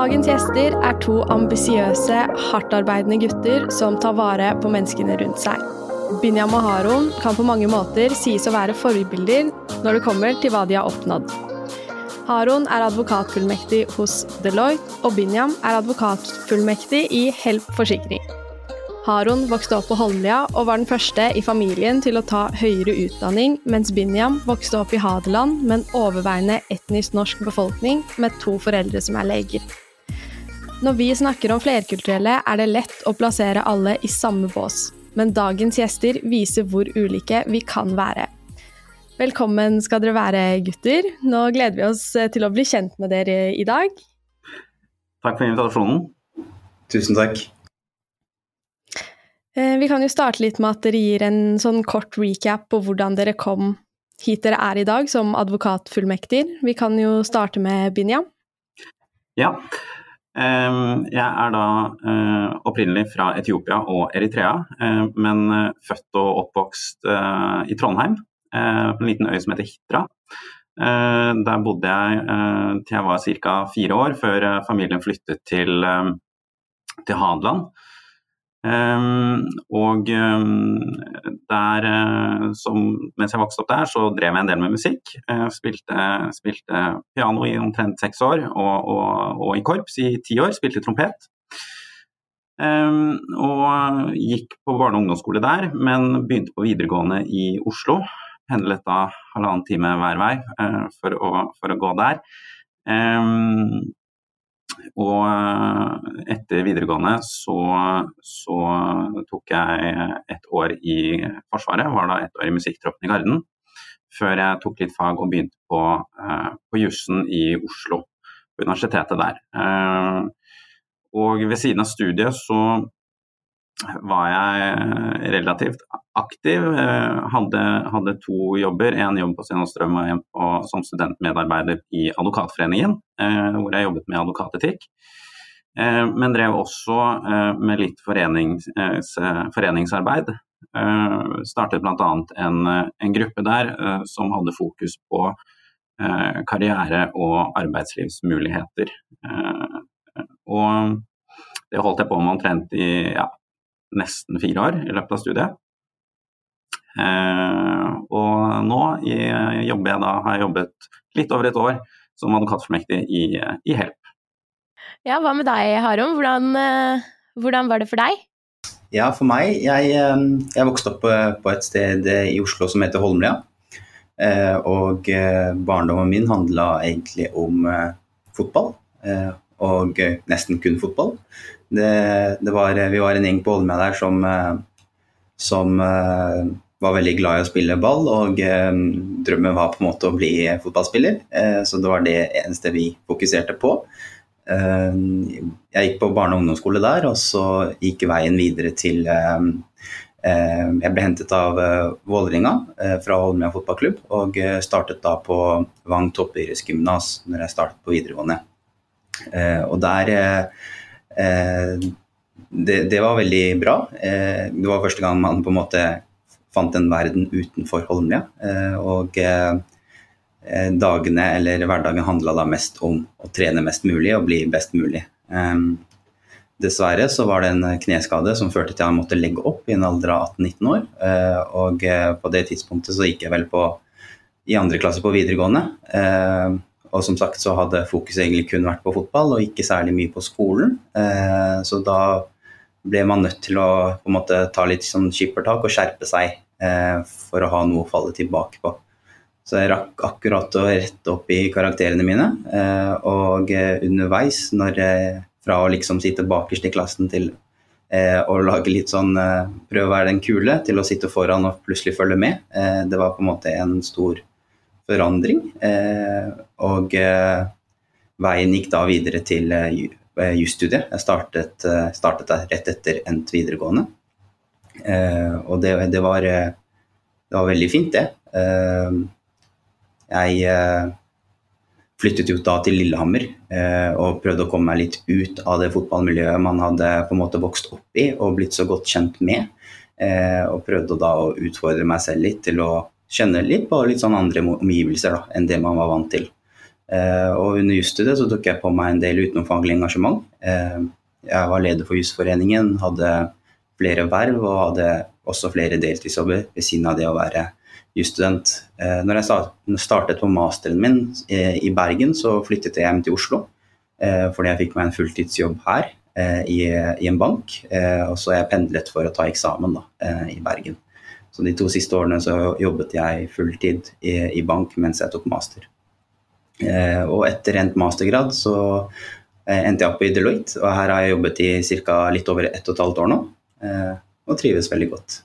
Dagens gjester er to ambisiøse, hardtarbeidende gutter som tar vare på menneskene rundt seg. Binyam og Haron kan på mange måter sies å være forbilder når det kommer til hva de har oppnådd. Haron er advokatfullmektig hos Deloitte, og Binyam er advokatfullmektig i Help Forsikring. Haron vokste opp på Holmlia og var den første i familien til å ta høyere utdanning, mens Binyam vokste opp i Hadeland med en overveiende etnisk norsk befolkning med to foreldre som er leger. Når vi snakker om flerkulturelle, er det lett å plassere alle i samme bås, men dagens gjester viser hvor ulike vi kan være. Velkommen skal dere være, gutter. Nå gleder vi oss til å bli kjent med dere i dag. Takk for invitasjonen. Tusen takk. Eh, vi kan jo starte litt med at dere gir en sånn kort recap på hvordan dere kom hit dere er i dag som advokatfullmektiger. Vi kan jo starte med Binyam. Ja. Jeg er da eh, opprinnelig fra Etiopia og Eritrea, eh, men født og oppvokst i Trondheim, på en liten øy som heter Hitra. Der bodde jeg til jeg var ca. fire år, før familien flyttet til, til Hadeland. Um, og um, der, uh, som, mens jeg vokste opp der, så drev jeg en del med musikk. Uh, spilte, spilte, piano i omtrent seks år, og, og, og, i korps i ti år. Spilte trompet. Um, og gikk på barne- og ungdomsskole der, men begynte på videregående i Oslo. Pendlet da halvannen time hver vei uh, for, å, for, å, gå der. Um, og eh, etter videregående så, så, tok jeg et år i Forsvaret, var da et år i musikktroppen i Garden. Før jeg tok litt fag og begynte på, eh, på jussen i Oslo, på universitetet der. Eh, og ved siden av studiet så var jeg relativt aktiv. Eh, hadde, hadde to jobber, én jobb på Sten og en som studentmedarbeider i Advokatforeningen, eh, hvor jeg jobbet med advokatetikk. Eh, men drev også med litt forenings, foreningsarbeid. Startet bl.a. En, en gruppe der som hadde fokus på karriere og arbeidslivsmuligheter. Og det holdt jeg på med omtrent i ja, nesten fire år i løpet av studiet. Eh, og nå jobber jeg da, har jeg jobbet litt over et år som advokatformektig i, i Help. Ja, hva med deg Harom, hvordan, eh, hvordan, var det for deg? Ja, for meg, jeg, eh, jeg vokste opp på et sted i Oslo som heter Holmlia. Og barndommen min handla egentlig om fotball, og nesten kun fotball. Det, det var, vi var en gjeng på Holmlia der som, som var veldig glad i å spille ball, og eh, drømmen var på en måte å bli fotballspiller. Eh, så det var det eneste vi fokuserte på. Eh, jeg gikk på barne- og ungdomsskole der, og så gikk veien videre til eh, eh, Jeg ble hentet av eh, Vålerenga fra Holmlia fotballklubb, og startet da på Vang toppidrettsgymnas når jeg startet på videregående. og der det, det, var veldig bra. det var første gang man på en måte fant en verden utenfor Holmlia. Eh, og eh, dagene eller hverdagen handla da mest om å trene mest mulig og bli best mulig. Dessverre så var det en kneskade som førte til at jeg måtte legge opp i en alder av 18-19 år. Eh, og på det tidspunktet så gikk jeg vel på i andre klasse på videregående. Og som sagt så hadde fokuset egentlig kun vært på fotball og ikke særlig mye på skolen. Så da ble man nødt til å på en måte ta litt sånn skippertak og skjerpe seg eh, for å ha noe å falle tilbake på. Så jeg rakk akkurat å rette opp i karakterene mine. Eh, og eh, underveis, når jeg, fra å liksom sitte bakerst i klassen til eh, å lage litt sånn eh, Prøve å være den kule, til å sitte foran og plutselig følge med, eh, det var på en måte en stor forandring. og veien gikk da videre til Eh, jusstudiet. Jeg startet, eh, startet der rett etter endt videregående. Eh, og det, det, var, det, var, veldig fint, det. jeg flyttet jo da til Lillehammer og prøvde å komme meg litt ut av det fotballmiljøet man hadde på en måte vokst opp i og blitt så godt kjent med. og prøvde da å utfordre meg selv litt til å kjenne litt på litt sånn andre omgivelser da, enn det man var vant til. Og under jusstudiet så tok jeg på meg en del utenomfaglig engasjement. Jeg var leder for Jusforeningen, hadde flere verv og hadde også flere deltidsjobber ved siden av det å være jusstudent. Når jeg startet på masteren min i Bergen, så flyttet jeg hjem til Oslo. Fordi jeg fikk meg en fulltidsjobb her i, en bank. Og så jeg pendlet for å ta eksamen da, i Bergen. Så de to siste årene så jobbet jeg fulltid i, i bank mens jeg tok master. Eh, og etter endt mastergrad så eh, endte jeg opp i Deloitte, og her har jeg jobbet i ca. litt over ett og et halvt år nå. Eh, og trives veldig godt.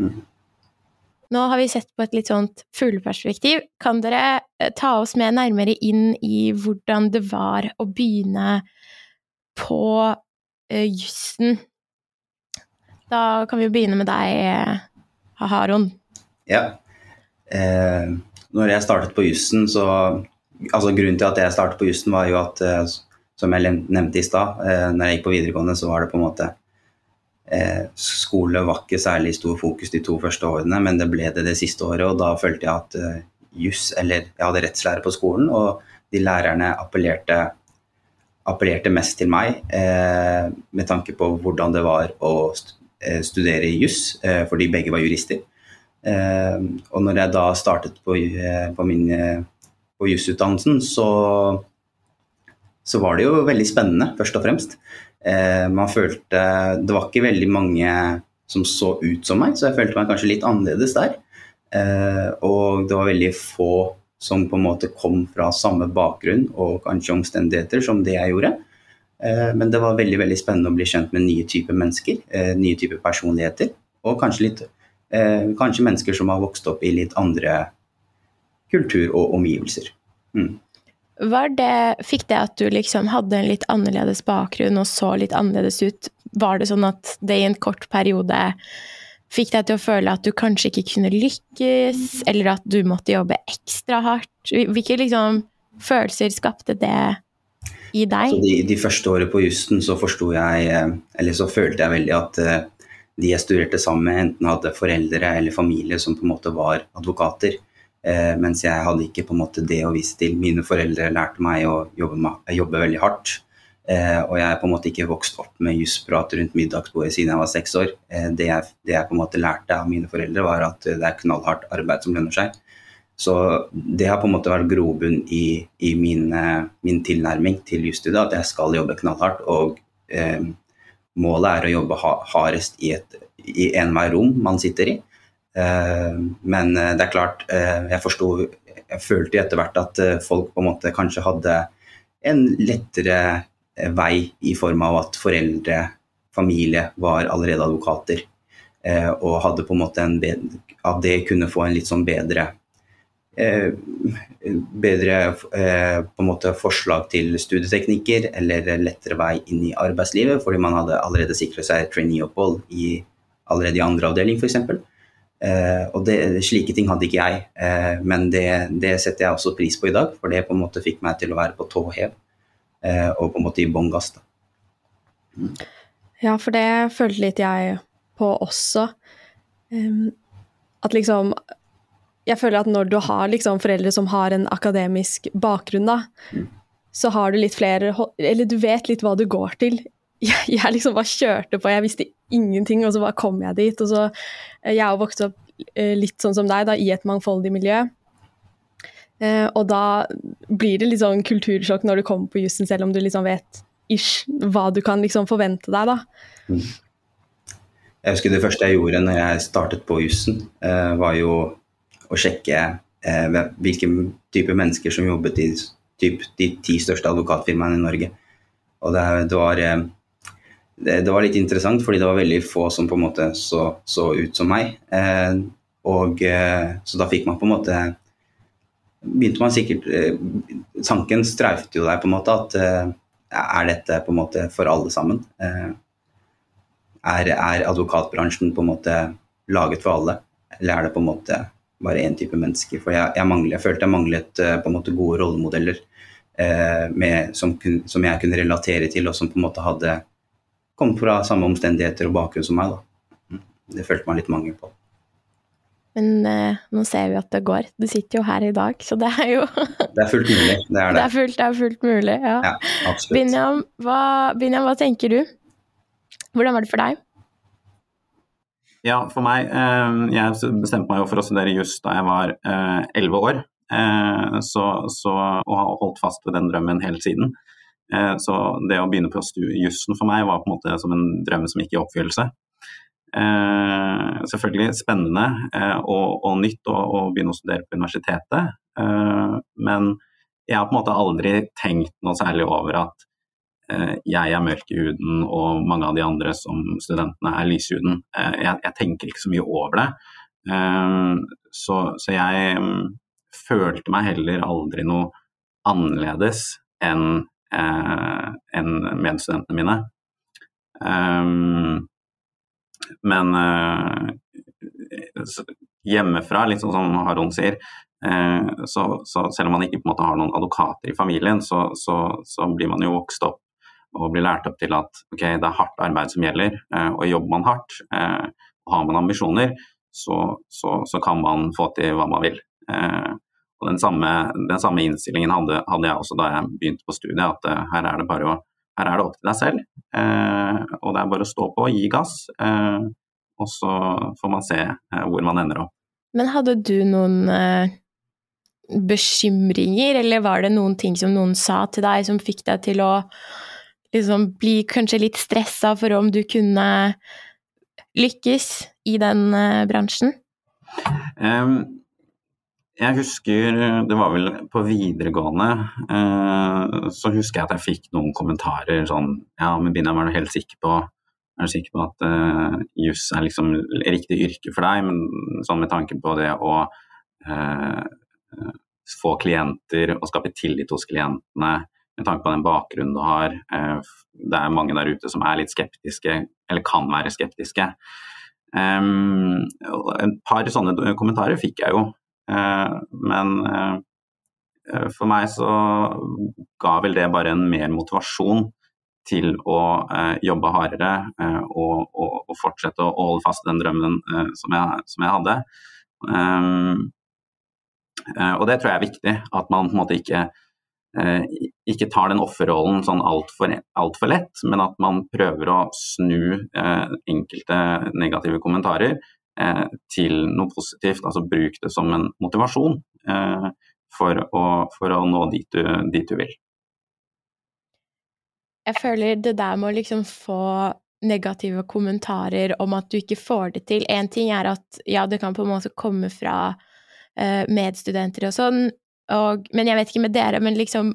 Mm. Nå har vi sett på et litt sånt fugleperspektiv. Kan dere eh, ta oss med nærmere inn i hvordan det var å begynne på uh, jussen da kan vi jo begynne med deg, Haron. Ja. Eh, når jeg startet på jussen, så Altså grunnen til at jeg startet på jussen, var jo at eh, som jeg nevnte i stad, eh, når jeg gikk på videregående, så var det på en måte eh, Skole var ikke særlig stor fokus de to første årene, men det ble det det siste året. Og da følte jeg at eh, juss, eller jeg hadde rettslære på skolen, og de lærerne appellerte, appellerte mest til meg eh, med tanke på hvordan det var å Eh, studere i juss, eh, fordi begge var jurister. Eh, og når jeg da startet på, på min på jusutdannelsen, så, så var det jo veldig spennende, først og fremst. man følte Det var ikke veldig mange som så ut som meg, så jeg følte meg kanskje litt annerledes der. og det var veldig få som på en måte kom fra samme bakgrunn og kanskje omstendigheter som det jeg gjorde. Eh, men det var veldig veldig spennende å bli kjent med nye typer mennesker, eh, nye typer personligheter. Og kanskje, litt, eh, kanskje mennesker som har vokst opp i litt andre kultur og omgivelser. Mm. Det, fikk det at du liksom hadde en litt annerledes bakgrunn og så litt annerledes ut, var det sånn at det i en kort periode fikk deg til å føle at du kanskje ikke kunne lykkes, eller at du måtte jobbe ekstra hardt? Hvilke liksom, følelser skapte det i deg? Så de, de første årene på jussen så forsto jeg, eh, eller så følte jeg veldig at eh, de jeg studerte sammen med, enten hadde foreldre eller familie som på en måte var advokater. Eh, mens jeg hadde ikke på en måte det å vise til. Mine foreldre lærte meg å jobbe, jobbe veldig hardt. Eh, og jeg er på en måte ikke vokst opp med jusprat rundt middagsbordet siden jeg var seks år. Eh, det, jeg, det, jeg, på en måte lærte av mine foreldre, var at det er knallhardt arbeid som lønner seg. Så det har på en måte vært grobunn i, i min, min, tilnærming til jusstudiet, at jeg skal jobbe knallhardt. Og eh, målet er å jobbe hardest i, i enhver rom man sitter i. Eh, men eh, det er klart, eh, jeg forsto Jeg følte etter hvert at eh, folk på en måte kanskje hadde en lettere eh, vei i form av at foreldre, familie, var allerede advokater. og hadde på en måte en bedre, av det kunne få en litt sånn bedre Eh, bedre eh, på en måte forslag til studieteknikker eller lettere vei inn i arbeidslivet, fordi man hadde allerede sikret seg traineeopphold i, allerede i andre avdeling f.eks. Eh, og det, slike ting hadde ikke jeg, eh, men det, det, setter jeg også pris på i dag, for det på en måte fikk meg til å være på tå hev eh, og på en måte i bånn gass. Mm. Ja, for det følte litt jeg på også. At liksom jeg føler at når du har liksom foreldre som har en akademisk bakgrunn, da, mm. så har du litt flere Eller du vet litt hva du går til. Jeg, jeg liksom bare kjørte på, jeg visste ingenting, og så bare kom jeg dit. Og så eh, Jeg har vokst opp eh, litt sånn som deg, da, i et mangfoldig miljø. Eh, og da blir det litt sånn kultursjokk når du kommer på jussen, selv om du liksom vet ish hva du kan liksom forvente deg, da. Mm. Jeg husker det første jeg gjorde når jeg startet på jussen, var jo å sjekke eh, hvilke type mennesker som jobbet i typ, de ti største advokatfirmaene i Norge. Og det, det, var, eh, det, det, var, litt interessant, fordi det var veldig få som på en måte så, så ut som meg. Eh, og eh, Så da fikk man på en måte begynte man sikkert eh, Tanken streifet jo deg på en måte at er dette på en måte for alle sammen? Er, er advokatbransjen på en måte laget for alle, eller er det på en måte bare én type mennesker. For jeg, jeg, manglet, jeg, følte jeg manglet uh, på en måte gode rollemodeller eh, med, som, som, jeg kunne relatere til, og som på en måte hadde kommet fra samme omstendigheter og bakgrunn som meg. Da. Det følte man litt mangel på. Men eh, nå ser vi at det går. Du sitter jo her i dag, så det er jo Det er fullt mulig. Det er det. Det er fullt, det er fullt mulig, ja. Ja. Binyam, hva, Binyam, hva tenker du? Hvordan var det for deg? Ja, for meg eh, Jeg bestemte meg jo for å studere juss da jeg var elleve år. Eh, så, så, og har holdt fast ved den drømmen hele siden. Eh, så det å begynne på jussen for meg var på en måte som en drøm som gikk i oppfyllelse. Eh, selvfølgelig spennende eh, og, og, nytt å, å, begynne å studere på universitetet. Eh, men jeg har på en måte aldri tenkt noe særlig over at eh, jeg er mørk i huden og mange av de andre som studentene er lyse i huden. Eh, jeg, jeg, tenker ikke så mye over det. Eh, så, så, jeg um, følte meg heller aldri noe annerledes enn en medstudentene mine. Men hjemmefra, litt sånn som Haron sier, så, så, selv om man ikke på en måte har noen advokater i familien, så, så, så, blir man jo vokst opp og blir lært opp til at okay, det er hardt arbeid som gjelder, uh, og jobber man hardt og har man ambisjoner, så, kan man få til hva man vil. og Den samme, den samme innstillingen hadde, hadde, jeg også da jeg begynte på studiet, at her er det bare å her er det opp til deg selv, eh, og det er bare å stå på og gi gass. Eh, og så får man se eh, hvor man ender opp. Men hadde du noen eh, bekymringer, eller var det noen ting som noen sa til deg som fikk deg til å liksom bli kanskje litt stressa for om du kunne lykkes i den eh, bransjen? Um, jeg husker Det var vel på videregående Uh, så husker jeg at jeg fikk noen kommentarer sånn Ja, men Bina er du helt sikker på er sikker på at uh, juss er liksom riktig yrke for deg, men sånn med tanke på det å uh, få klienter og skape tillit hos klientene, med tanke på den bakgrunnen du har. Uh, det er mange der ute som er litt skeptiske, eller kan være skeptiske. Um, et par sånne kommentarer fikk jeg jo. Eh, men eh, for meg så ga vel det bare en mer motivasjon til å eh, jobbe hardere og, og, og, fortsette å, holde fast den drømmen som jeg, som, jeg, hadde. Um, og det tror jeg er viktig, at man på en måte ikke, ikke tar den offerrollen sånn altfor alt for lett, men at man prøver å snu enkelte negative kommentarer Eh, til noe positivt. Altså bruk det som en motivasjon eh, for å, for, å, nå dit du, dit du, vil. Jeg føler det der med å liksom få negative kommentarer om at du ikke får det til Én ting er at ja, det kan på en måte komme fra medstudenter og sånn, og, men jeg vet ikke med dere, men liksom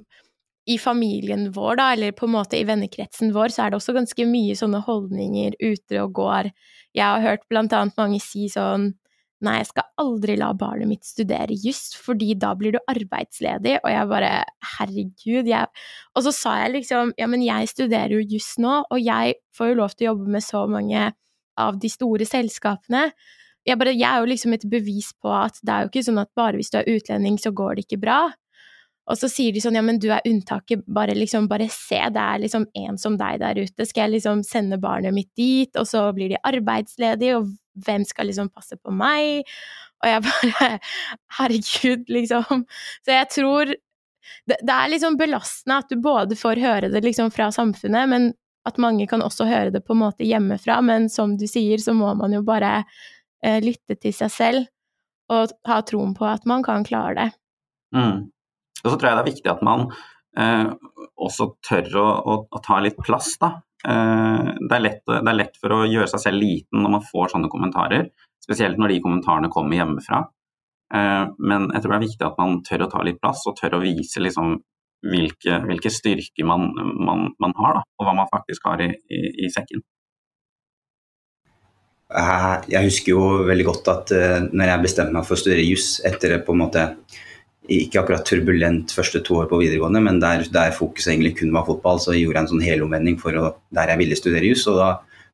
i familien vår, da, eller på en måte i vennekretsen vår, så er det også ganske mye sånne holdninger ute og går. Jeg har hørt blant annet mange si sånn Nei, jeg skal aldri la barnet mitt studere juss, fordi da blir du arbeidsledig. Og jeg bare Herregud, jeg Og så sa jeg liksom Ja, men jeg studerer jo juss nå, og jeg får jo lov til å jobbe med så mange av de store selskapene. Jeg, bare, jeg er jo liksom et bevis på at det er jo ikke sånn at bare hvis du er utlending, så går det ikke bra. Og så sier de sånn ja, men du er unntaket, bare liksom, bare se, det er liksom en som deg der ute. Skal jeg liksom sende barnet mitt dit, og så blir de arbeidsledige, og hvem skal liksom passe på meg? Og jeg bare Herregud, liksom. Så jeg tror det, det er liksom belastende at du både får høre det liksom fra samfunnet, men at mange kan også høre det på en måte hjemmefra. Men som du sier, så må man jo bare lytte til seg selv og ha troen på at man kan klare det. Mm. Og så tror jeg det er viktig at man eh, også tør å, å, å, ta litt plass, da. Eh, det, er lett, det, er lett, for å gjøre seg selv liten når man får sånne kommentarer, spesielt når de kommentarene kommer hjemmefra. Eh, men jeg tror det er viktig at man tør å ta litt plass, og tør å vise liksom, hvilke, hvilke, styrker man, man, man, har, da, og hva man faktisk har i, i, i sekken. Jeg husker jo veldig godt at uh, når jeg bestemte meg for å studere juss etter på en måte ikke akkurat turbulent første to år på videregående, men der, der fokuset egentlig kun var fotball, så gjorde jeg en sånn helomvending for å, der jeg ville studere juss. Og da,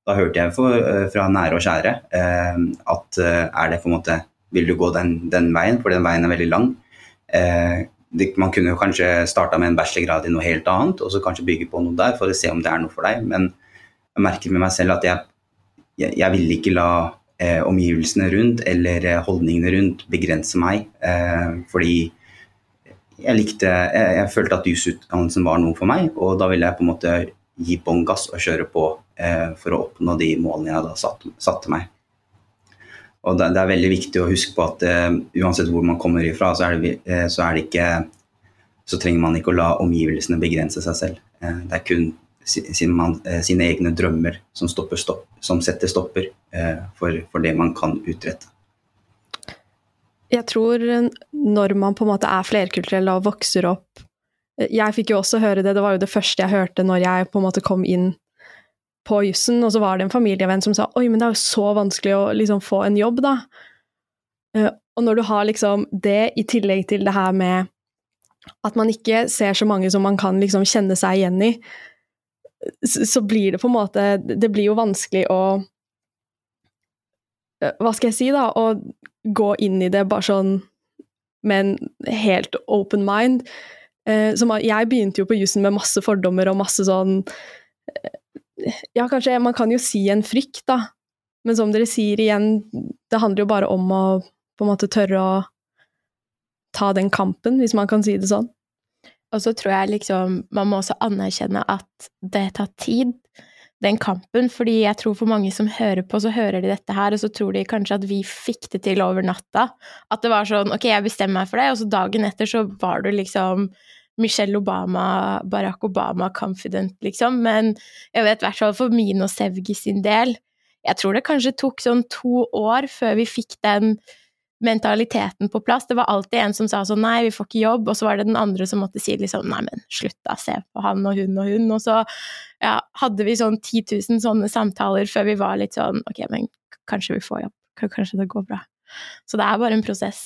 da, hørte jeg for, eh, fra nære og kjære eh, at eh, er det på en måte Vil du gå den, den veien, for den veien er veldig lang. Eh, man kunne jo kanskje starta med en bachelorgrad i noe helt annet, og så kanskje bygge på noe der for å se om det er noe for deg. Men jeg merker med meg selv at jeg, jeg, jeg vil ikke la eh, omgivelsene rundt eller eh, holdningene rundt begrense meg. Eh, fordi jeg likte jeg, jeg følte at jusutdannelsen var noe for meg, og da ville jeg på en måte gi bånn gass og kjøre på eh, for å oppnå de målene jeg da satte, satte meg. Og det, det, er veldig viktig å huske på at uh, uansett hvor man kommer ifra, så er, det, uh, så er, det, ikke Så trenger man ikke å la omgivelsene begrense seg selv. Det er kun sin, man, sine egne drømmer som, stopp, som setter stopper for, for, det man kan utrette. Jeg tror når man på en måte er flerkulturell og vokser opp Jeg fikk jo også høre det, det var jo det første jeg hørte når jeg på en måte kom inn på jussen, og så var det en familievenn som sa oi, men det er jo så vanskelig å liksom få en jobb, da. Og når du har liksom det i tillegg til det her med at man ikke ser så mange som man kan liksom kjenne seg igjen i, så blir det på en måte Det blir jo vanskelig å uh, Hva skal jeg si, da? Å gå inn i det bare sånn med en helt open mind. Som, jeg begynte jo på jussen med masse fordommer og masse sånn ja, kanskje man kan jo si en frykt, da. Men som dere sier igjen, det handler jo bare om å på en måte tørre å ta den kampen, hvis man kan si det sånn. Og så tror jeg liksom man må også anerkjenne at det tar tid, den kampen, fordi jeg tror for mange som hører på, så hører de dette her, og så tror de kanskje at vi fikk det til over natta. At det var sånn ok, jeg bestemmer meg for det, og så dagen etter så var du liksom Michelle Obama, Barack Obama confident, liksom. Men jeg vet i hvert fall for min og Sevgi sin del Jeg tror det kanskje tok sånn to år før vi fikk den mentaliteten på plass. Det var alltid en som sa sånn nei, vi får ikke jobb, og så var det den andre som måtte si liksom nei, men slutt da, se på han og hun og hun. Og så ja, hadde vi sånn 10 000 sånne samtaler før vi var litt sånn ok, men kanskje vi får jobb, kanskje det går bra. Så det er bare en prosess.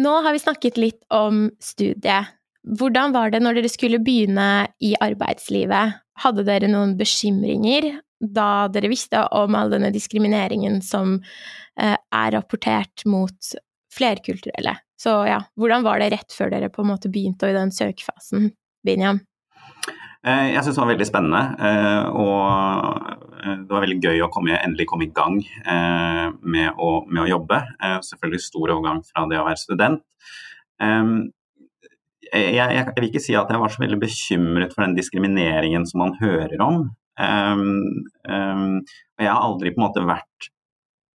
Nå har vi snakket litt om studiet. Hvordan var det når dere skulle begynne i arbeidslivet? Hadde dere noen bekymringer da dere visste om all denne diskrimineringen som eh, er rapportert mot flerkulturelle? Så ja, hvordan var det rett før dere på en måte begynte i den søkefasen, Binjam? Eh, jeg syns det var veldig spennende, eh, og det var veldig gøy å komme, endelig komme i gang med å, med å jobbe. Selvfølgelig stor overgang fra det å være student jeg, jeg, jeg, vil ikke si at jeg var så veldig bekymret for den diskrimineringen som man hører om. Um, um, jeg har aldri på en måte vært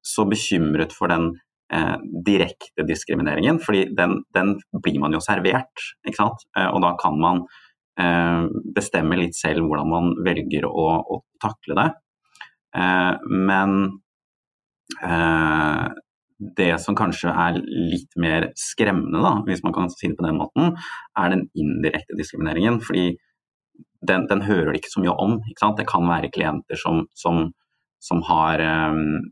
så bekymret for den uh, direkte diskrimineringen, fordi den, den, blir man jo servert, ikke sant. Uh, og da kan man uh, bestemme litt selv hvordan man velger å, å takle det. men det som kanskje er litt mer skremmende, da, hvis man kan si det på den måten, er den indirekte diskrimineringen. fordi den, den hører det ikke så mye om. Det kan være klienter som, som, som har um,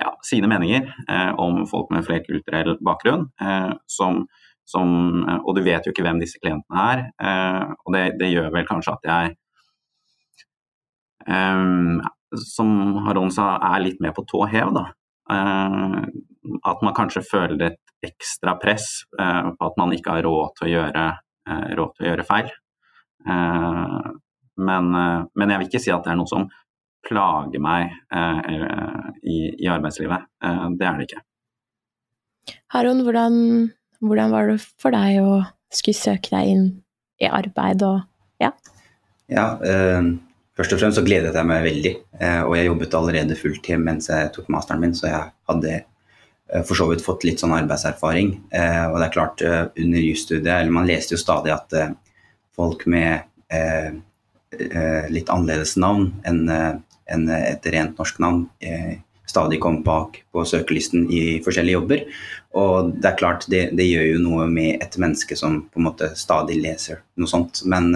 ja, sine meninger eh, om folk med flerkulturell bakgrunn. Eh, som, som, og du vet jo ikke hvem disse klientene er. Eh, og det, det, gjør vel kanskje at jeg um, som Haron sa, er litt mer på tå hev. da. Eh, at man kanskje føler et ekstra press eh, på at man ikke har råd til å gjøre, eh, til å gjøre feil. Men, men, jeg vil ikke si at det er noe som plager meg i, i arbeidslivet. det er det ikke. Haron, hvordan, hvordan, var det for deg å skulle søke deg inn i arbeid og ja? Ja, eh, Først og fremst så gledet jeg meg veldig, eh, og jeg jobbet allerede fulltid mens jeg tok masteren min, så jeg hadde eh, for så vidt fått litt sånn arbeidserfaring. Eh, og det er klart, under jusstudiet, eller man leste jo stadig at folk med litt annerledes navn enn et rent norsk navn stadig kom bak på søkelisten i forskjellige jobber. Og det er klart, det, det gjør jo noe med et menneske som på en måte stadig leser noe sånt. Men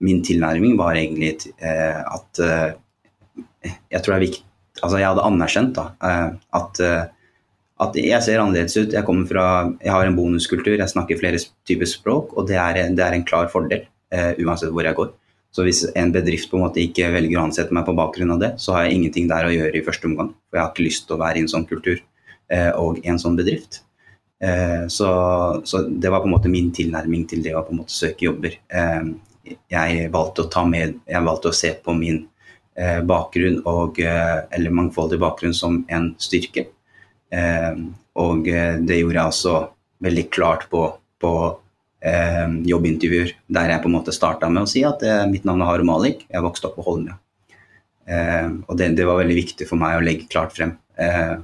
min tilnærming var egentlig eh, at eh, jeg tror det er viktig Altså, jeg hadde anerkjent da, eh, at, at jeg ser annerledes ut. Jeg fra Jeg har en bonuskultur, jeg snakker flere typer språk, og det er, det er en klar fordel uansett hvor jeg går. Så hvis en bedrift på en måte ikke velger å ansette meg på bakgrunn av det, så har jeg ingenting der å gjøre i første omgang. For jeg har ikke lyst til å være i en sånn kultur og en sånn bedrift. Så, så, det var på en måte min tilnærming til det å på en måte søke jobber jeg valgte å ta med Jeg valgte å se på min bakgrunn og, eller mangfoldig bakgrunn som en styrke. Eh, og det gjorde jeg også veldig klart på, på jobbintervjuer, der jeg på en måte starta med å si at mitt navn er Haru Malik, jeg vokste opp på Holmlia. og det, det, var veldig viktig for meg å legge klart frem,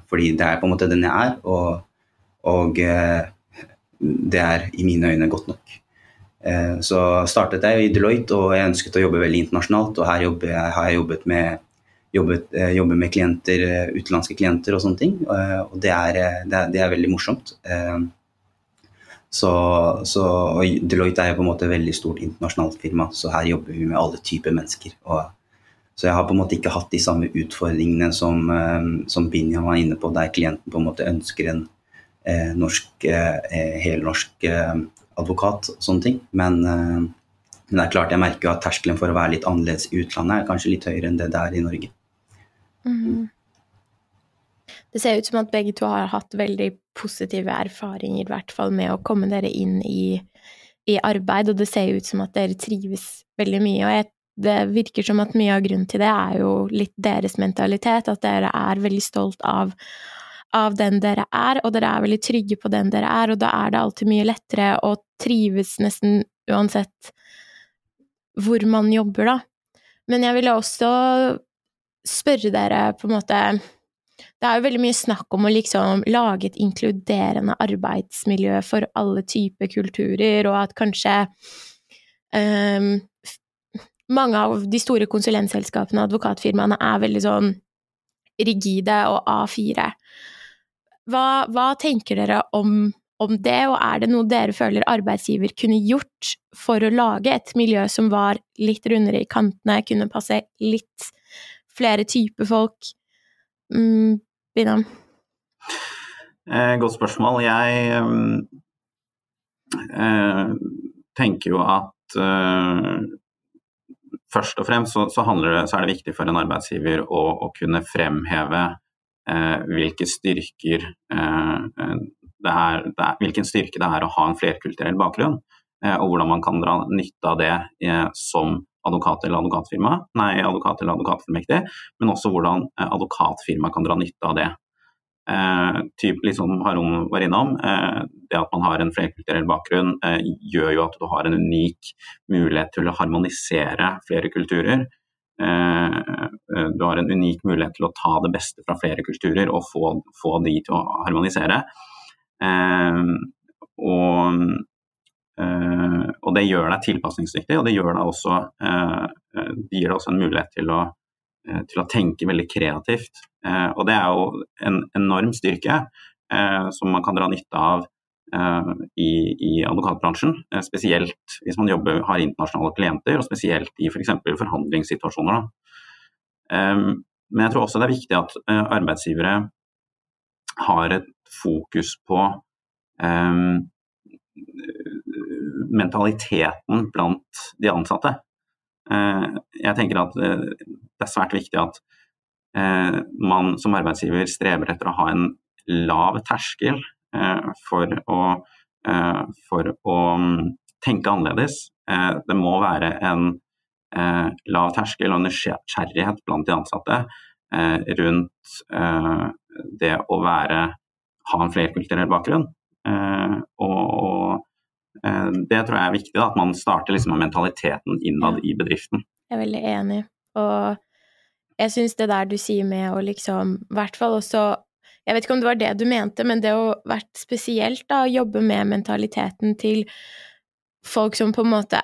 fordi det er på en måte den jeg er, og, og det er i mine øyne godt nok. Eh, så startet jeg i Deloitte, og jeg ønsket å jobbe veldig internasjonalt. Og her jeg, har jeg jobbet med, jobbet, eh, jobber med klienter, eh, utenlandske klienter og sånne ting. Og det er, det er, det er veldig morsomt. Så, så Deloitte er jo på en måte et veldig stort internasjonalt firma, så her jobber vi med alle typer mennesker. Og, så jeg har på en måte ikke hatt de samme utfordringene som, som Binja var inne på, der klienten på en måte ønsker en eh, norsk, eh, helnorsk eh, advokat og sånne ting. Men, eh, men, det er klart jeg merker at terskelen for å være litt annerledes i utlandet er kanskje litt høyere enn det det er i Norge. Mm. Det ser ut som at begge to har hatt veldig positive erfaringer, i hvert fall med å komme dere inn i, i arbeid, og det ser ut som at dere trives veldig mye. og jeg det virker som at mye av grunnen til det er jo litt deres mentalitet, at dere er veldig stolt av av den dere er, og dere er veldig trygge på den dere er, og da er det alltid mye lettere å trives nesten uansett hvor man jobber, da. Men jeg ville også spørre dere på en måte Det er jo veldig mye snakk om å liksom lage et inkluderende arbeidsmiljø for alle typer kulturer, og at kanskje um, mange av de store konsulentselskapene og advokatfirmaene er veldig sånn rigide og A4. Hva, hva tenker dere om, om, det, og er det noe dere føler arbeidsgiver kunne gjort for å lage et miljø som var litt rundere i kantene, kunne passe litt flere typer folk? Mm? Eh, godt spørsmål. Jeg eh, tenker jo at eh, først og fremst så, så, det, så, er det viktig for en arbeidsgiver å, å kunne fremheve Eh, hvilke styrker eh, det er, det er, hvilken styrke det er å ha en flerkulturell bakgrunn, eh, og hvordan man kan dra nytte av det som advokat eller advokatfirma, nei, advokat eller advokatfullmektig, men også hvordan advokatfirma kan dra nytte av det. Eh, typ, liksom Haron var innom, eh, det at man har en flerkulturell bakgrunn eh, gjør jo at du har en unik mulighet til å harmonisere flere kulturer. Eh, eh, du har en unik mulighet til å ta det beste fra flere kulturer og få, få de til å harmonisere. Eh, og, og, det gjør deg tilpasningsdyktig, og det, deg også, det gir deg også en mulighet til å, til å tenke veldig kreativt. Og det er jo en enorm styrke som man kan dra nytte av Eh, i, i, advokatbransjen. Eh, spesielt hvis man jobber, har internasjonale klienter, og spesielt i f.eks. For forhandlingssituasjoner. Men jeg tror også det er viktig at arbeidsgivere har et fokus på mentaliteten blant de ansatte. Uh, jeg tenker at uh, det er svært viktig at man som arbeidsgiver streber etter å ha en lav terskel Eh, for å, eh, for å mm, tenke annerledes. Eh, det må være en lav terskel og nysgjerrighet blant de ansatte rundt det å være, ha en flerkulturell bakgrunn. Og, det tror jeg er viktig, da, at man starter liksom med mentaliteten innad i bedriften. Jeg er veldig enig. Og jeg syns det der du sier med å liksom, i hvert fall også jeg vet ikke om det var det du mente, men det å vært spesielt da, jobbe med mentaliteten til folk som på en måte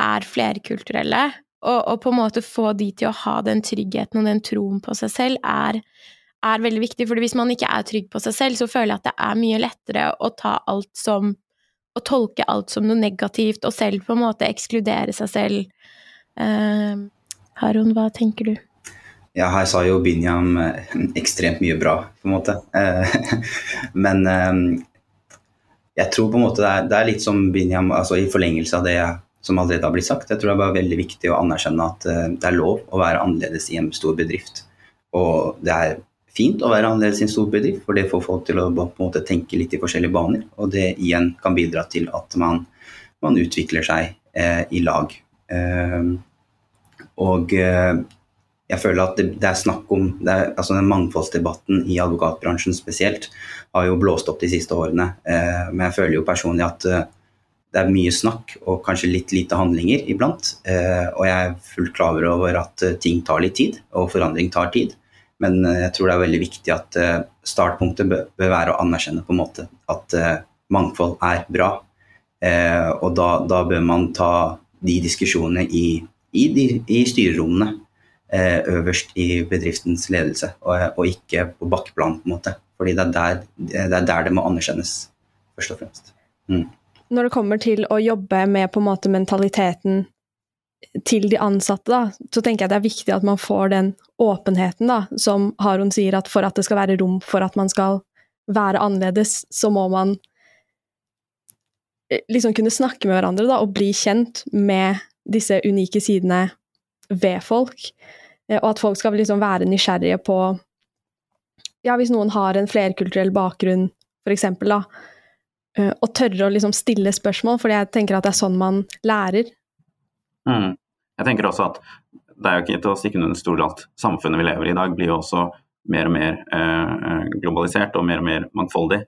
er flerkulturelle, og, og, på en måte få de til å ha den tryggheten og den troen på seg selv, er, er veldig viktig. For hvis man ikke er trygg på seg selv, så føler jeg at det er mye lettere å ta alt som Å tolke alt som noe negativt, og selv på en måte ekskludere seg selv. Uh, Haron, hva tenker du? Ja, her sa jo Binyam eh, ekstremt mye bra, på en måte. Eh, men eh, jeg tror på en måte det er, det er litt som Binyam, altså i forlengelse av det som allerede har blitt sagt. Jeg tror det er bare veldig viktig å anerkjenne at det er lov å være annerledes i en stor bedrift. Og det er fint å være annerledes i en stor bedrift, for det får folk til å måte tenke litt i forskjellige baner. Og det igjen kan bidra til at man, man utvikler seg eh, i lag. Eh, og eh, jeg føler at det, det er snakk om er, altså den Mangfoldsdebatten i advokatbransjen spesielt har jo blåst opp de siste årene. Eh, men jeg føler jo personlig at eh, det er mye snakk og kanskje litt lite handlinger iblant. Eh, og jeg er fullt klar over at ting tar litt tid, og forandring tar tid. Men eh, jeg tror det er veldig viktig at eh, startpunktet bør, være å anerkjenne på en måte at mangfold er bra. og da, da, bør man ta de diskusjonene i, i, i styrerommene Eh, øverst i bedriftens ledelse, og, og ikke på bakkeplan, på en måte. Fordi det er, der, det er der det må anerkjennes, først og fremst. Mm. Når det kommer til å jobbe med på en måte mentaliteten til de ansatte, da, så tenker jeg det er viktig at man får den åpenheten, da, som Haron sier, at for at det skal være rom for at man skal være annerledes, så må man eh, liksom kunne snakke med hverandre da, og bli kjent med disse unike sidene ved folk. Eh, og at folk skal liksom være nysgjerrige på Ja, hvis noen har en flerkulturell bakgrunn, for eksempel, da, eh, og tørre å liksom stille spørsmål, for jeg tenker at det er sånn man lærer. Mm. Jeg tenker også at det er jo ikke til å stikke under stol at samfunnet vi lever i i dag, blir jo også mer og mer eh, globalisert og mer og mer mangfoldig.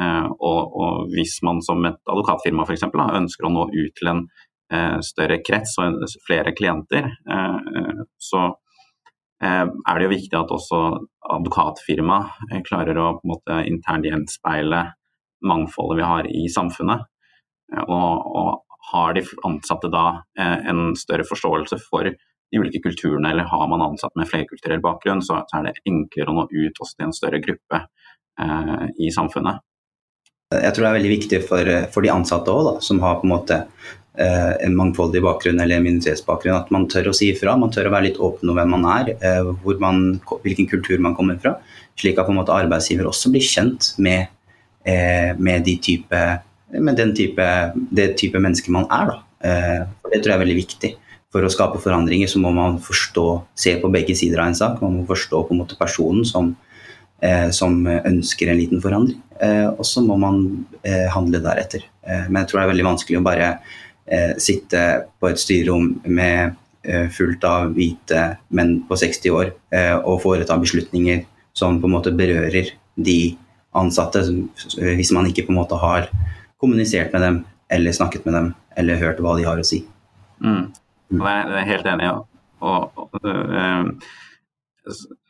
Eh, og, og, hvis man som et advokatfirma f.eks. ønsker å nå ut til en eh, større krets og flere klienter, eh, så Eh, er det jo viktig at også advokatfirma eh, klarer å på en måte internt gjenspeile mangfoldet vi har i samfunnet. Eh, og, og, har de ansatte da en større forståelse for de ulike kulturene, eller har man ansatt med flerkulturell bakgrunn, så, er det enklere å nå ut også til en større gruppe eh, i samfunnet. Jeg tror det er veldig viktig for, for de ansatte òg, som har på en måte Eh, en mangfoldig bakgrunn eller minoritetsbakgrunn. At man tør å si ifra, man tør å være litt åpen om hvem man er, eh, man, hvilken kultur man kommer fra. Slik at på en måte arbeidsgiver også blir kjent med, eh, med, de type, med den type, det type mennesker man er. Da. For det tror jeg er veldig viktig. For å skape forandringer så må man forstå, se på begge sider av en sak. Man må forstå på en måte personen som, som ønsker en liten forandring. Og så må man handle deretter. Men jeg tror det er veldig vanskelig å bare eh, sitte på et styrerom med eh, fullt av hvite menn på 60 år eh, og foreta beslutninger som på en måte berører de ansatte, hvis man ikke på en måte har kommunisert med dem eller snakket med dem eller hørt hva de har å si. Mm. Det er jeg helt enig i. Og, og, uh,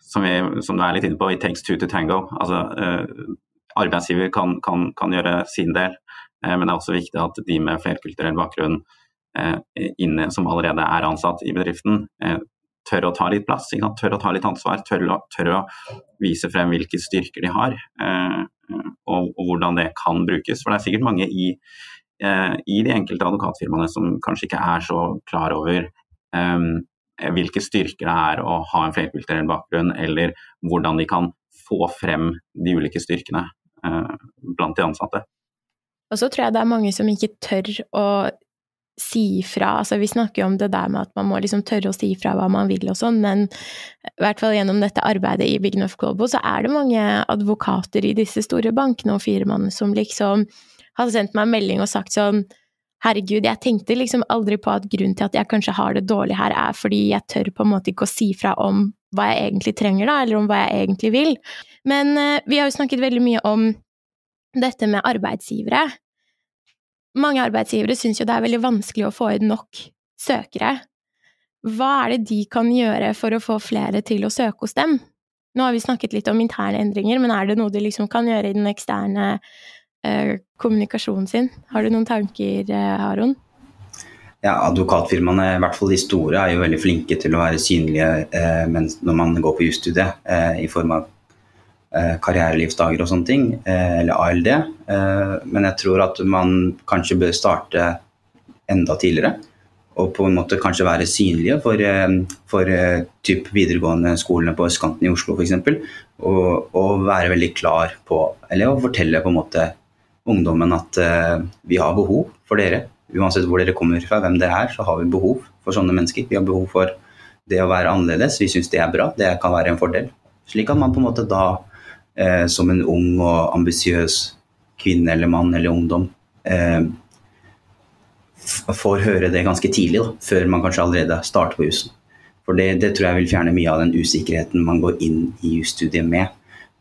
som, som, du er litt inne på, it takes two to tango. Altså, uh, arbeidsgiver kan, kan, kan, gjøre sin del, uh, men det er også viktig at de med flerkulturell bakgrunn eh, inne, som allerede er ansatt i bedriften, eh, tør å ta litt plass, tør å ta litt ansvar, tør tør å, vise frem hvilke styrker de har, og, og, hvordan det kan brukes. For det er sikkert mange i, i de enkelte advokatfirmaene som kanskje ikke er så klar over um, hvilke styrker det er å ha en flerkulturell bakgrunn, eller hvordan de kan få frem de ulike styrkene eh, blant de ansatte. Og så tror jeg det er mange som ikke tør å si fra. Altså, vi snakker jo om det der med at man må liksom tørre å si fra hva man vil og sånn, men i hvert fall gjennom dette arbeidet i Big Enough Global, så er det mange advokater i disse store bankene og firmaene som liksom har sendt meg en melding og sagt sånn Herregud, jeg tenkte liksom aldri på at grunnen til at jeg kanskje har det dårlig her, er fordi jeg tør på en måte ikke å si fra om hva jeg egentlig trenger, da, eller om hva jeg egentlig vil. Men uh, vi har jo snakket veldig mye om dette med arbeidsgivere mange arbeidsgivere syns jo det er veldig vanskelig å få inn nok søkere. Hva er det de kan gjøre for å få flere til å søke hos dem? Nå har vi snakket litt om interne endringer, men er det noe de liksom kan gjøre i den eksterne eh, kommunikasjonen sin? Har du noen tanker, eh, Aron? Ja, Advokatfirmaene, i hvert fall de store, er jo veldig flinke til å være synlige eh, når man går på jusstudiet, eh, i form av karrierelivsdager og sånne ting, eh, eller ALD. Eh, men jeg tror at man kanskje bør starte enda tidligere. Og på en måte kanskje være synlige for, for typ videregående skolene på østkanten i Oslo f.eks. Og, og være veldig klar på, eller å fortelle på en måte ungdommen at vi har behov for dere. Uansett hvor dere kommer fra, hvem dere er, så har vi behov for sånne mennesker. Vi har behov for det å være annerledes. Vi syns det er bra. Det kan være en fordel. Slik at man på en måte da eh, som en ung og ambisiøs kvinne eller mann eller ungdom eh, får høre det ganske tidlig, da, før man kanskje allerede starter på jussen. For det, det, tror jeg vil fjerne mye av den usikkerheten man går inn i jusstudiet med.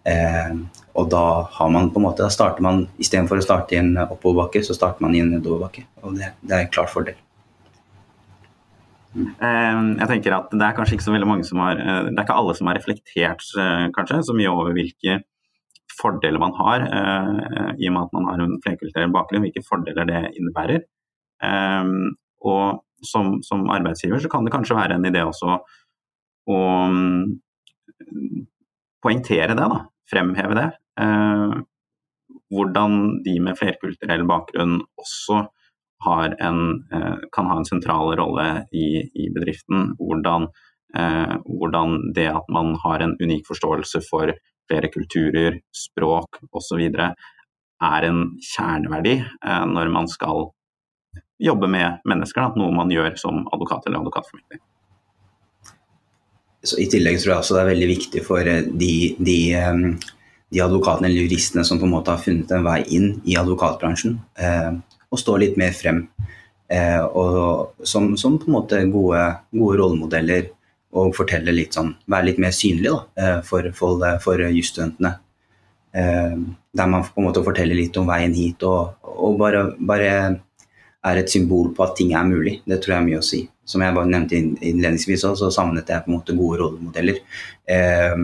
Eh, og da har man på en måte, da starter man istedenfor å starte i en oppoverbakke, så starter man i en nedoverbakke. Og det, det er en klar fordel. Mm. Jeg tenker at Det er kanskje ikke så veldig mange som har, eh, det er ikke alle som har reflektert eh, kanskje, så mye over hvilke fordeler man har, i og med at man har en flerkulturell bakgrunn, hvilke fordeler det innebærer. Og som, som, arbeidsgiver så kan det kanskje være en idé også å mm, poengtere det, da. Fremheve det. Eh, hvordan de med flerkulturell bakgrunn også en, eh, kan ha en sentral rolle i, i bedriften. Hvordan, eh, hvordan, det at man har en unik forståelse for flere kulturer, språk osv. er en kjerneverdi eh, når man skal jobbe med mennesker, da, noe man gjør som advokat eller advokatformidler. Så I tillegg tror jeg også det er veldig viktig for eh, de, de, de, advokatene eller juristene som på en måte har funnet en vei inn i advokatbransjen, eh, å stå litt mer frem. Eh, og som, som, på en måte gode, gode, rollemodeller og fortelle litt sånn, være litt mer synlig da, eh, for, for, for jusstudentene. Eh, der man på en måte forteller litt om veien hit, og, og bare, bare er et symbol på at ting er mulig. Det tror jeg er mye å si. Som jeg bare nevnte innledningsvis, så savnet jeg på en måte gode rollemodeller. Eh,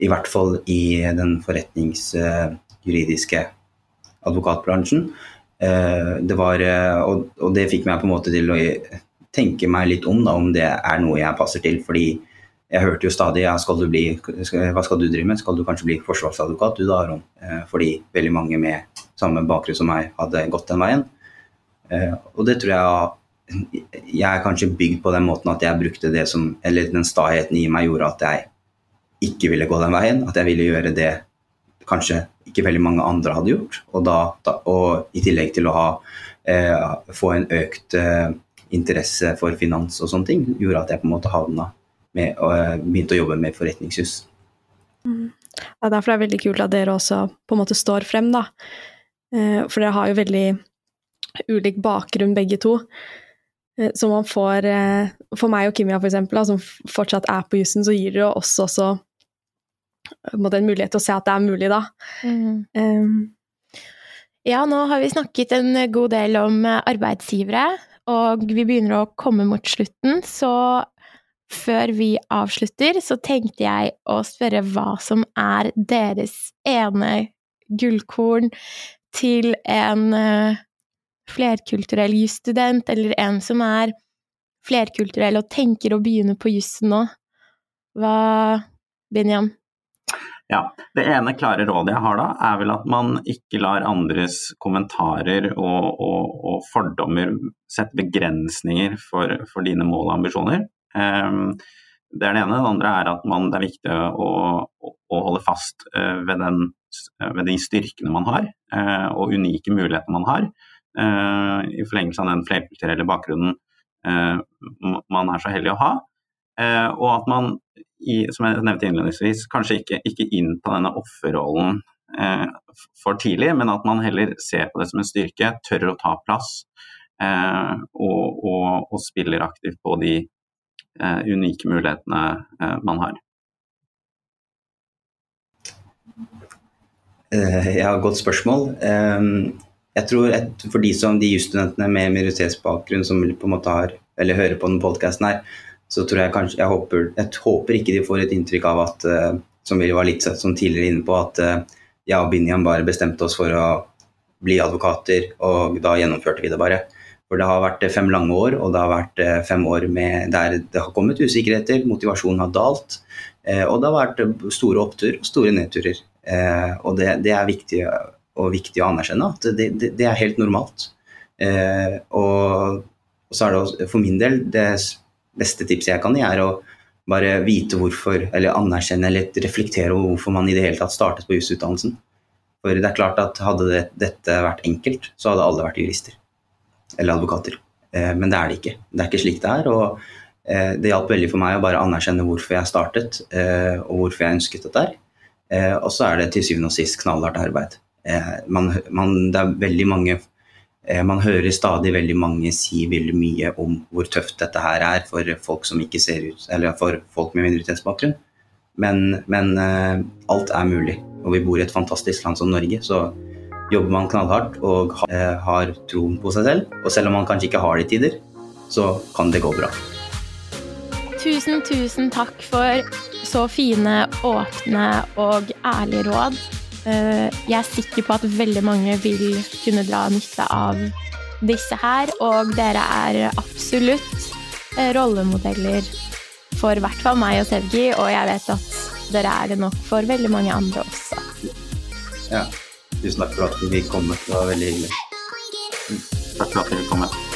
I hvert fall i den forretningsjuridiske advokatbransjen. Eh, det var, eh, og, og, det fikk meg på en måte til å tenke meg litt om da, om det er noe jeg passer til. fordi jeg hørte jo stadig ja, skal du bli, hva skal du drive med, skal du kanskje bli forsvarsadvokat du da, Aron? Eh, fordi veldig mange med samme bakgrunn som meg hadde gått den veien. Og det tror jeg jeg er kanskje bygd på den måten at jeg brukte det som Eller den staheten i meg gjorde at jeg ikke ville gå den veien. At jeg ville gjøre det kanskje ikke veldig mange andre hadde gjort. Og, da, da, og i tillegg til å ha, eh, få en økt eh, interesse for finans og sånne ting, gjorde at jeg på en måte havna med og eh, begynte å jobbe med forretningshus. Mm. Ja, derfor er det veldig kult at dere også på en måte står frem, da. Eh, for dere har jo veldig ulik bakgrunn begge to. Eh, så man får eh, For meg og Kimia, for eksempel, som fortsatt er på jussen, så gir det jo oss også en mulighet til å se at det er mulig, da. Mm. Um, ja, nå har vi snakket en god del om arbeidsgivere, og vi begynner å komme mot slutten, så før vi avslutter, så tenkte jeg å spørre hva som er deres ene gullkorn til en flerkulturell jusstudent, eller en som er flerkulturell og tenker å begynne på jussen nå. Hva, Benjam? Ja, Det ene klare rådet jeg har da, er vel at man ikke lar andres kommentarer og, og, og fordommer sette begrensninger for, for, dine mål og ambisjoner. Um, det er det ene. Det andre er at man, det er viktig å, å, holde fast uh, ved, den, ved, de styrkene man har, uh, og unike muligheter man har. Eh, i forlengelse av den flerkulturelle bakgrunnen eh, man er så heldig å ha. Eh, og at man, i, som jeg nevnte innledningsvis, kanskje ikke, ikke innta denne offerrollen for tidlig, men at man heller ser på det som en styrke, tør å ta plass og, og, og spiller aktivt på de unike mulighetene man har. jeg Ja, godt spørsmål. Jeg tror For de som de jusstudentene med minoritetsbakgrunn som på en måte har, eller hører på denne podkasten her, så tror jeg kanskje jeg håper, jeg håper ikke de får et inntrykk av at uh, som vi var litt sånn tidligere inne på, at uh, jeg og Binyan bare bestemte oss for å bli advokater, og da gjennomførte vi det bare. For det har vært fem lange år, og det har vært fem år med, der det har kommet usikkerheter, motivasjonen har dalt. og det har vært store opptur og store nedturer. og det, det er viktig viktig å anerkjenne at det, det, det er helt normalt. Eh, og, og, så er det også, for min del det beste tipset jeg kan gi, er å bare vite hvorfor, eller anerkjenne eller reflektere over hvorfor man i det hele tatt startet på jusutdannelsen. For det er klart at hadde det, dette vært enkelt, så hadde alle vært jurister. Eller advokater. Eh, men det er det ikke. Det er ikke slik det er. og eh, det hjalp veldig for meg å bare anerkjenne hvorfor jeg startet, eh, og hvorfor jeg ønsket dette her. Eh, og så er det til syvende og sist knallhardt arbeid. Eh, man, man, det er veldig mange man hører stadig veldig mange si veldig mye om hvor tøft dette her er for folk som ikke ser ut, eller for folk med minoritetsbakgrunn. Men, men eh, alt er mulig, og vi bor i et fantastisk land som Norge. Så jobber man knallhardt og eh, har troen på seg selv, og selv om man kanskje ikke har det i tider, så kan det gå bra. Tusen, tusen takk for så fine, åpne og ærlige råd. Eh, jeg er sikker på at veldig mange vil kunne dra nytte av disse her, og dere er absolutt eh, rollemodeller for i hvert fall meg og Sevgi, og jeg vet at dere er det nok for veldig mange andre også. Ja. Tusen takk for at vi kom. Det var veldig hyggelig. Takk for at dere kom. Med.